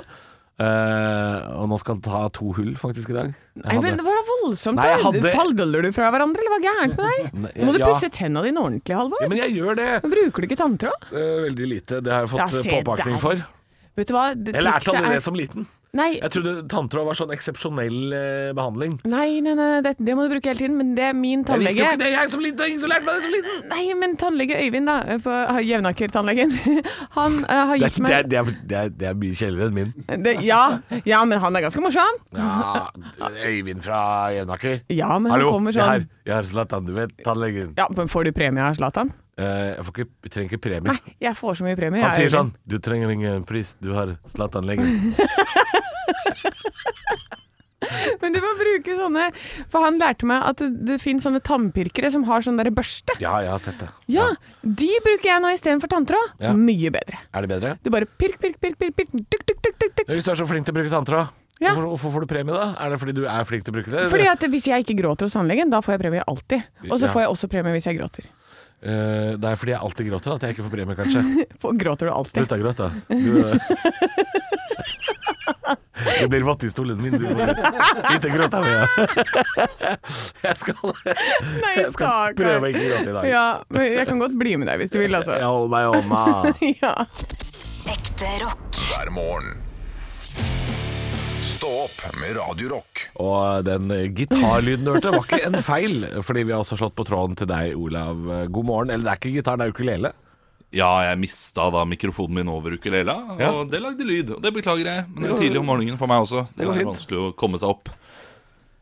Uh, og nå skal han ta to hull faktisk i dag. Jeg Nei, men hadde- det var da voldsomt. Nei, hadde- Fallgøller du fra hverandre, eller hva gærent med deg? Nei, Nå må du ja. pusse tenna dine ordentlig, Halvor. ja, men jeg gjør det. Bruker du ikke tanntråd? Uh, veldig lite. Det har jeg fått Ja, eh, påpakning der. for. Vet du hva? Det Jeg lærte aldri er- som liten. Nei, Jeg trodde tanntråd var sånn eksepsjonell eh, behandling. nei, nei, nei det, det må du bruke hele tiden, men det er min Jeg visste jo ikke det, jeg som liten! Ingen som lærte meg det som liten! Nei, men tannlege Øyvind, da, på Jevnaker-tannlegen, han uh, har gitt meg det, det, det, er, mye kjellere enn min. det, ja, ja, men han er ganske morsom. Ja, Øyvind fra Jevnaker. Ja, men Hallo, han kommer sånn. Hallo, jeg har Zlatan, du vet, tannlegen. Ja, men Får du premie av Zlatan? Eh, jeg, får ikke, jeg trenger ikke premie. Nei, jeg får så mye premie. Han sier sånn Du trenger ingen pris, du har Zlatan-legen. Men du må bruke sånne For han lærte meg at det, det finnes sånne tannpirkere som har sånn derre børste. Ja, jeg har sett det. Ja, de bruker jeg nå istedenfor tanntråd. Ja. Mye bedre. Er det bedre? Du bare pirk, pirk, pirk, pirk, pirk, tuk, tuk, tuk, tuk, tuk. Hvis du er så flink til å bruke tanntråd, Ja. hvorfor, hvorfor får du premie da? Er det fordi du er flink til å bruke det? Fordi at hvis jeg ikke gråter hos tannlegen, da får jeg premie alltid. Og så Ja. får jeg også premie hvis jeg gråter. Eh, det er fordi jeg alltid gråter at jeg ikke får premie, kanskje. For gråter du alltid? Slutt å gråte. Du, det blir vått i stolen min. Du Ikke gråt av meg. Jeg skal, Nei, jeg skal prøve å ikke gråte i dag. Ja, men jeg kan godt bli med deg hvis du vil, altså. Jeg holder meg i hånda. Ja. Ekte rock. hver morgen. Stå opp med Radio Rock. Og den gitarlyden du hørte, var ikke en feil, fordi vi har også slått på tråden til deg, Olav. God morgen. Eller det er ikke gitar, det er ukulele. Ja, jeg mista da mikrofonen min over ukulele, og Ja. det lagde lyd. Og det beklager jeg, men det var tidlig om morgenen for meg også. Det er fint. vanskelig å komme seg opp.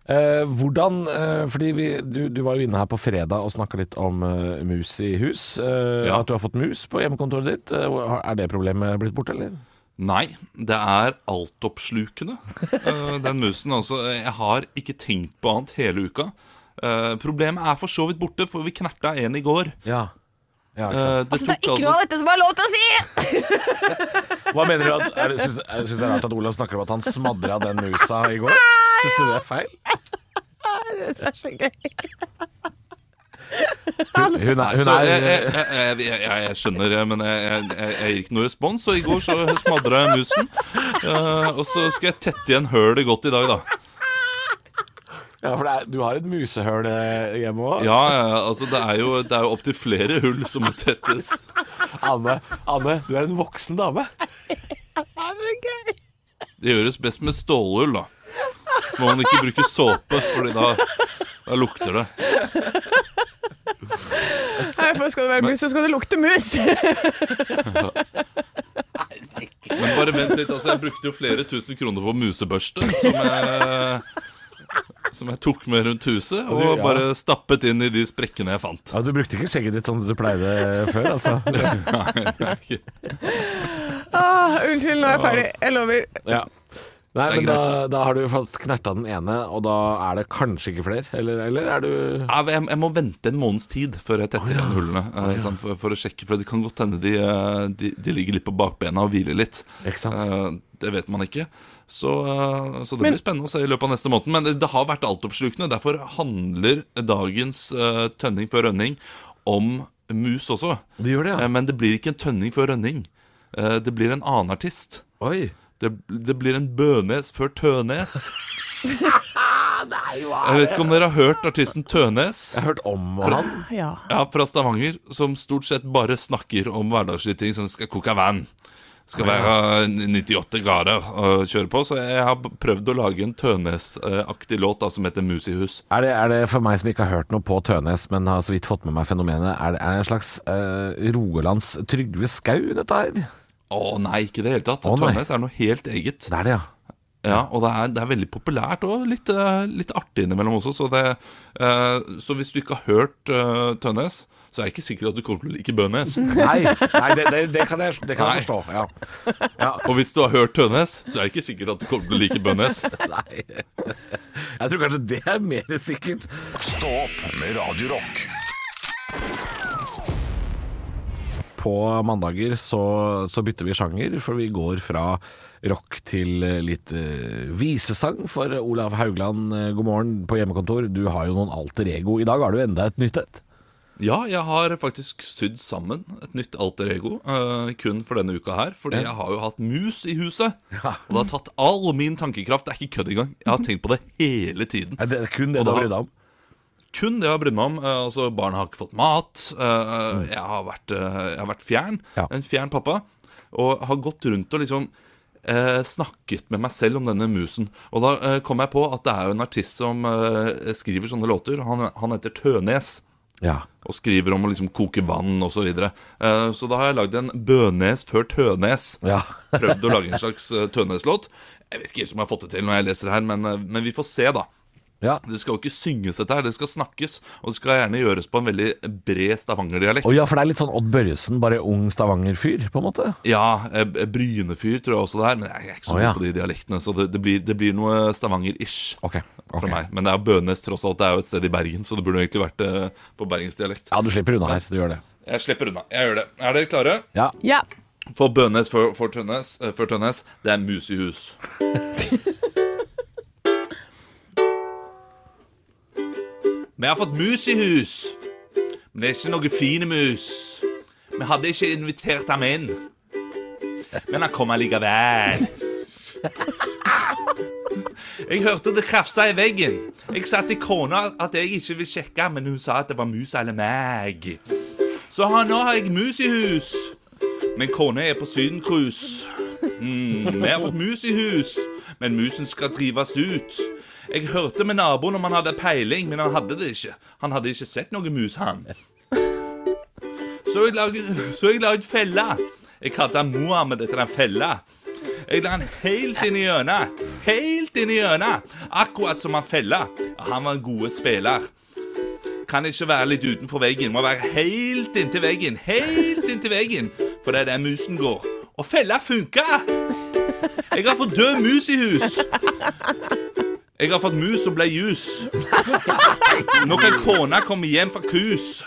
Eh, hvordan eh, Fordi vi, du, du var jo inne her på fredag og snakka litt om eh, mus i hus. Eh, Ja. At du har fått mus på hjemmekontoret ditt. Eh, er det problemet blitt borte, eller? Nei, det er altoppslukende, uh, den musen. Altså, jeg har ikke tenkt på annet hele uka. Uh, problemet er for så vidt borte, for vi knerta en i går. Ja. ja uh, det Altså, det er ikke noe av dette som er lov til å si! Hva mener du? At, er, det- syns, er, syns det er rart at Olav snakker om at han smadra den musa i går? Syns du det er feil? Det er så gøy. Hun, hun er, hun jeg, er jeg, jeg, jeg, jeg, jeg skjønner men jeg, jeg, jeg, jeg gir ikke noe respons. Og i går så smadra jeg musen. Eh, og så skal jeg tette igjen hølet godt i dag, da. Ja, for det er, du har et musehøl eh, hjemme òg? Ja, ja, altså det er jo, det er jo opptil flere hull som må tettes. Anne, Anne, du er en voksen dame. Det gjøres best med stålhull, da. Så må man ikke bruke såpe, Fordi da, da lukter det. Nei, for skal det være mus, så skal det lukte mus. Men bare vent litt, altså jeg brukte jo flere tusen kroner på musebørste som jeg, som jeg tok med rundt huset, Og du- ja. bare stappet inn i de sprekkene jeg fant. Ja, Du brukte ikke skjegget ditt som du pleide før, altså? Ah, unnskyld, nå er jeg ferdig. Jeg lover. Ja. Nei, men da, da har du fått knerta den ene, og da er det kanskje ikke flere? Eller, eller er du Ja, Jeg, jeg må vente en måneds tid før jeg tetter igjen hullene. Oh, ja. for, for å sjekke, for det kan godt hende de, eh, de, de ligger litt på bakbena og hviler litt. Ikke sant? Eh, Det vet man ikke. Så, så det Men- blir spennende å se i løpet av neste måned. Men det, har vært altoppslukende. Derfor handler dagens uh, tønning før rønning om mus også. Det gjør det, ja? Men det blir ikke en tønning før rønning. Uh, Det blir en annen artist. Oi. Det, det blir en Bønes før Tønes. Jeg vet ikke om dere har hørt artisten Tønes? Jeg har hørt om han. Ja. Ja, fra Stavanger, som stort sett bare snakker om hverdagslige ting som skal koke vann. Skal være 98 grader å kjøre på, så jeg har prøvd å lage en Tønes-aktig låt da, som heter Mus i hus. Er det, er det for meg som ikke har hørt noe på Tønes, men har så vidt fått med meg fenomenet, er det, er det en slags uh, Rogalands Trygve Skau, dette her? Å nei, ikke i det hele tatt. Å, nei. Tønes er noe helt eget. Det er det, ja. Ja, Og det er, det er veldig populært og litt, eh, litt artig innimellom også. Så, det, eh, så hvis du ikke har hørt eh, Tønnes, så er jeg ikke sikker at du kommer til å like Bønes. Nei, nei det, det, det kan jeg, det kan jeg forstå. Ja. Ja. Og hvis du har hørt Tønnes, så er jeg ikke sikker at du kommer til å like Bønes. Nei. Jeg tror kanskje det er mer sikkert. Stå opp med Radio Rock. På mandager så, så bytter vi sjanger, for vi går fra rock til eh, litt uh, visesang. For Olav Haugland, eh, god morgen på hjemmekontor. Du har jo noen alter ego. I dag har du enda et nytt et. Ja, jeg har faktisk sydd sammen et nytt alter ego uh, kun for denne uka her. Fordi jeg har jo hatt mus i huset. Og det har tatt all min tankekraft. Det er ikke kødd engang. Jeg har tenkt på det hele tiden. Er det kun det du har da- brydd deg om? Kun det jeg har brydd meg om. Eh, altså, Barna har ikke fått mat. Eh, jeg, har vært, eh, jeg har vært fjern. Ja. En fjern pappa. Og har gått rundt og liksom eh, snakket med meg selv om denne musen. Og da eh, kom jeg på at det er jo en artist som eh, skriver sånne låter. Han, han heter Tønes. Ja. Og skriver om å liksom koke vann osv. Så, videre. Eh, så da har jeg lagd en Bønes før Tønes. Ja. Prøvd å lage en slags eh, Tønes-låt. Jeg vet ikke helt om jeg har fått det til når jeg leser det her, men, eh, men vi får se, da. Ja. Det skal jo ikke synges, dette her. Det skal snakkes. Og det skal gjerne gjøres på en veldig bred stavangerdialekt. Å ja, for det er litt sånn Odd Børresen, bare ung Stavanger-fyr, på en måte. Ja, eh, Brynefyr tror jeg også det er, men jeg er ikke så god ja. på de dialektene. Så det, det, blir, det blir noe Stavanger-ish okay. okay. for meg. Men det er Bønes tross alt. Det er jo et sted i Bergen, så det burde jo egentlig vært eh, på bergensdialekt. Ja, du slipper unna her. Du gjør det. Jeg slipper unna. Jeg gjør det. Er dere klare? Ja. Ja. For Bønes for, for, Tønnes, eh, for Tønnes, det er mus i hus. Vi har fått mus i hus, men det er ikke noen fine mus. Vi hadde ikke invitert ham inn, men han kom allikevel. Jeg hørte det krafsa i veggen. Jeg sa til kona at jeg ikke vil sjekke, men hun sa at det var mus eller meg. Så nå har jeg mus i hus. Men kona er på sydencruise. Mm, vi har fått mus i hus, men musen skal drives ut. Jeg hørte med naboen om han hadde peiling, men han hadde det ikke. Han hadde ikke sett noe mus, han. Så jeg la ut fella. Jeg kalte han Mohammed etter den fella. Jeg la han helt inn i hjørnet. Helt inn i hjørnet. Akkurat som han fella. Han var en god spiller. Kan ikke være litt utenfor veggen. Må være helt inntil veggen. Helt inntil veggen. For det er der musen går. Og fella funka! Jeg har fått død mus i hus. Jeg har fått mus som ble jus. Nå kan kona komme hjem fra kus.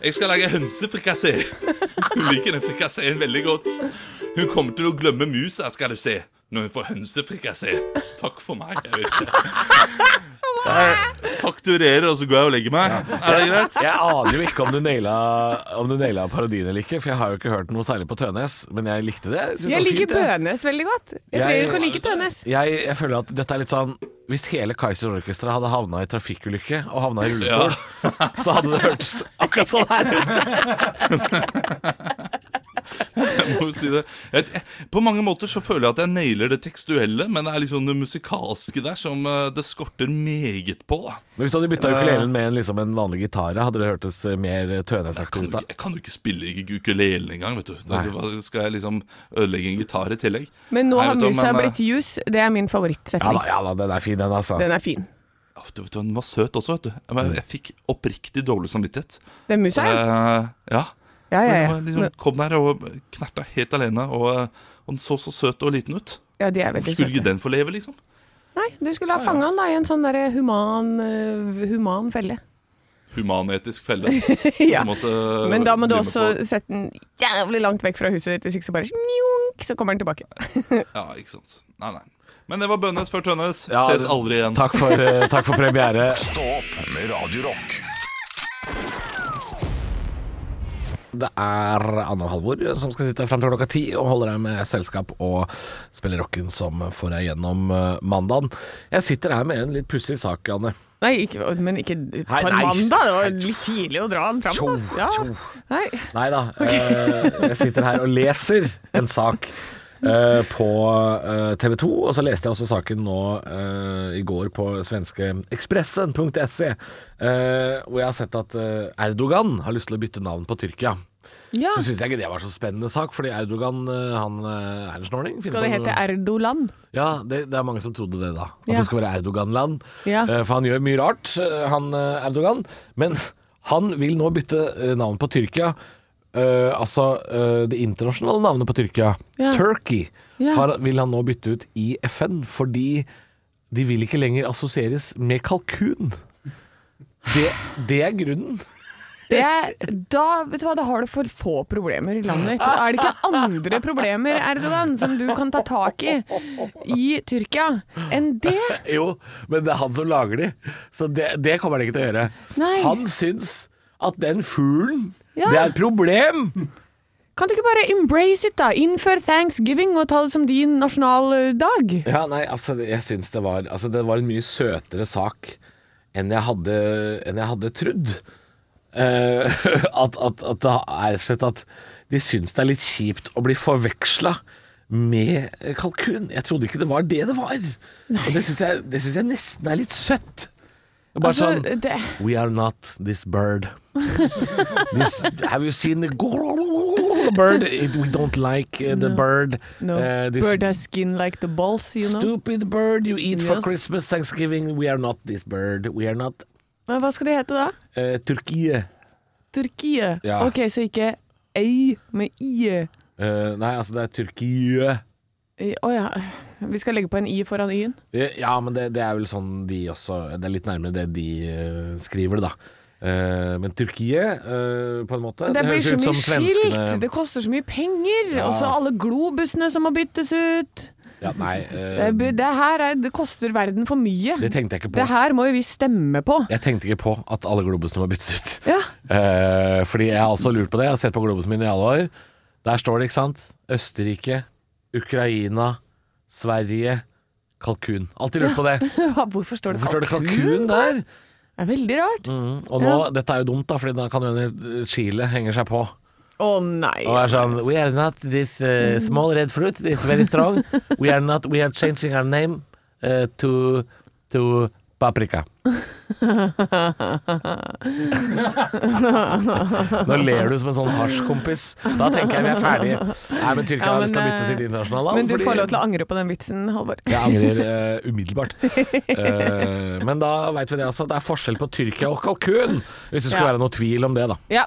Jeg skal lage hønsefrikassé. Hun liker den frikasseen veldig godt. Hun kommer til å glemme musa, skal du se, når hun får hønsefrikassé. Takk for meg. Jeg vet ikke. Jeg fakturerer, og så går jeg og legger meg. Er det greit? Jeg aner jo ikke om du naila, om du naila parodien eller ikke, for jeg har jo ikke hørt noe særlig på Tønes, men jeg likte det. Jeg, Jeg liker fint. Bønes veldig godt. Jeg tror Jeg- du kan like Tønes. Jeg, jeg føler at dette er litt sånn Hvis hele Kaizers Orkestra hadde havna i trafikkulykke og havna i rullestol, så hadde det hørtes akkurat sånn her ut. Jeg må jo si det. Jeg, på mange måter så føler jeg at jeg nailer det tekstuelle, men det er liksom det musikalske der som eh, det skorter meget på. da. Men Hvis du hadde bytta ukulelen med en, liksom, en vanlig gitar, hadde det hørtes eh, mer Tønes-aktig ut da? jeg kan jo ikke spille ukulelen engang, vet du. Da, skal jeg liksom ødelegge en gitar i tillegg? Men nå Nei, har musa eh, blitt jus. Det er min Ja favorittsetning. da, ja da, den er fin, den, altså. Den er fin. Du vet, du, Den var søt også, vet du. Jeg, jeg fikk oppriktig dårlig samvittighet. Den musa, ja. Eh, ja. Ja, ja, ja. Men, liksom, kom der og knerta helt alene, og, og den så så søt og liten ut. ja de er veldig skulle ikke den få leve, liksom? Nei, du skulle ha fanga den da i en sånn derre human, øh, human felle. Humanetisk felle. Ja. Måtte Men da må du også på- sette den jævlig langt vekk fra huset ditt, hvis ikke så bare njunk, så kommer den tilbake. Ja, ikke sant. Nei, nei. Men det var Bønnes før Tønnes. Ja, Ses aldri igjen. Takk for, eh, takk for premiere. Stå opp med Radio Det er Anne og Halvor som skal sitte fram til klokka ti og holde deg med selskap og spille rocken som får deg gjennom eh, mandagen. Jeg sitter her med en litt pussig sak, Anne. Nei, ikke, men ikke på en mandag. Det var litt tidlig å dra den fram. Tjo. Ja. Nei. Nei da. Okay. jeg sitter her og leser en sak Uh, på TV 2, og så leste jeg også saken nå uh, i går på svenske Expressen.se, eh, hvor jeg har sett at eh, Erdogan har lyst til å bytte navn på Tyrkia. Ja. Så syns jeg ikke det var så spennende sak, fordi Erdogan eh, han eh, er en snorning. Skal det hete Erdoland? Ja, det, det er mange som trodde det, da. At Ja. det skal være Erdogan-land. Ja. Eh, For han gjør mye rart, han Erdogan. Men han vil nå bytte navn på Tyrkia. Uh, altså uh, det internasjonale navnet på Tyrkia, Ja. Turkey, har, vil han nå bytte ut i FN. Fordi de vil ikke lenger assosieres med kalkun. Det, det er grunnen. Det da, vet du hva, da har du for få problemer i landet ditt. Er det ikke andre problemer, Erdogan, som du kan ta tak i i Tyrkia enn det? Jo, men det er han som lager de, så det, det kommer han ikke til å gjøre. Nei. Han syns at den fuglen, Ja. det er et problem. Kan du ikke bare embrace it, da? Innfør thanksgiving og ta det som din nasjonaldag? Ja, nei, altså, jeg syns det var Altså, det var en mye søtere sak enn jeg hadde, enn jeg hadde trodd. Eh, at, at, at det er slett at de syns det er litt kjipt å bli forveksla med eh, kalkun. Jeg trodde ikke det var det det var. Og det syns jeg, jeg nesten er litt søtt. Bare Altså, sånn det, We are not this bird. this, have you seen the bird? It, we don't like uh, the No. bird. no. Uh, Bird has skin like the balls, you know. stupid bird you eat for Christmas, Thanksgiving. We are not this bird. We are not Men hva skal det hete da? Eh, Turkie. Turkie? Ja. Ok, så ikke ei med i. Eh, nei, altså det er Turkie. Å oh, ja. Vi skal legge på en i foran y-en. Eh, Ja, men det, det er vel sånn de også Det er litt nærmere det de uh, skriver det, da. Uh, men Turkiet, uh, på en måte Det, blir høres så mye skilt, det koster så mye penger, Ja. og så alle globusene som må byttes ut. Ja, nei, eh, det her er, det koster verden for mye. det tenkte jeg ikke på. Det her må jo vi stemme på. Jeg tenkte ikke på at alle globusene må byttes ut. Ja. Uh, fordi jeg har også lurt på det. Jeg har sett på globusen min i alle år. Der står det, ikke sant Østerrike, Ukraina, Sverige, kalkun. Alltid lurt på det. Hvorfor står det Hvorfor kalkun? kalkun der? Det er veldig rart. Mm. Og nå, dette er jo dumt, da, Fordi da kan jo Chile henger seg på. Nei. Og er sånn We are not this uh, small red fruit. It's very strong. We are not We are changing our name uh, to to paprika. Nå ler du som en sånn hasjkompis. Da tenker jeg vi er ferdige. Nei, men Tyrkia Ja, har lyst til å bytte eh, sitt internasjonale. Men du fordi- får lov til å angre på den vitsen, Halvor. Jeg angrer uh, umiddelbart. Uh, men da veit vi det, altså. Det er forskjell på Tyrkia og kalkun. Hvis det skulle Ja. være noe tvil om det, da. Ja.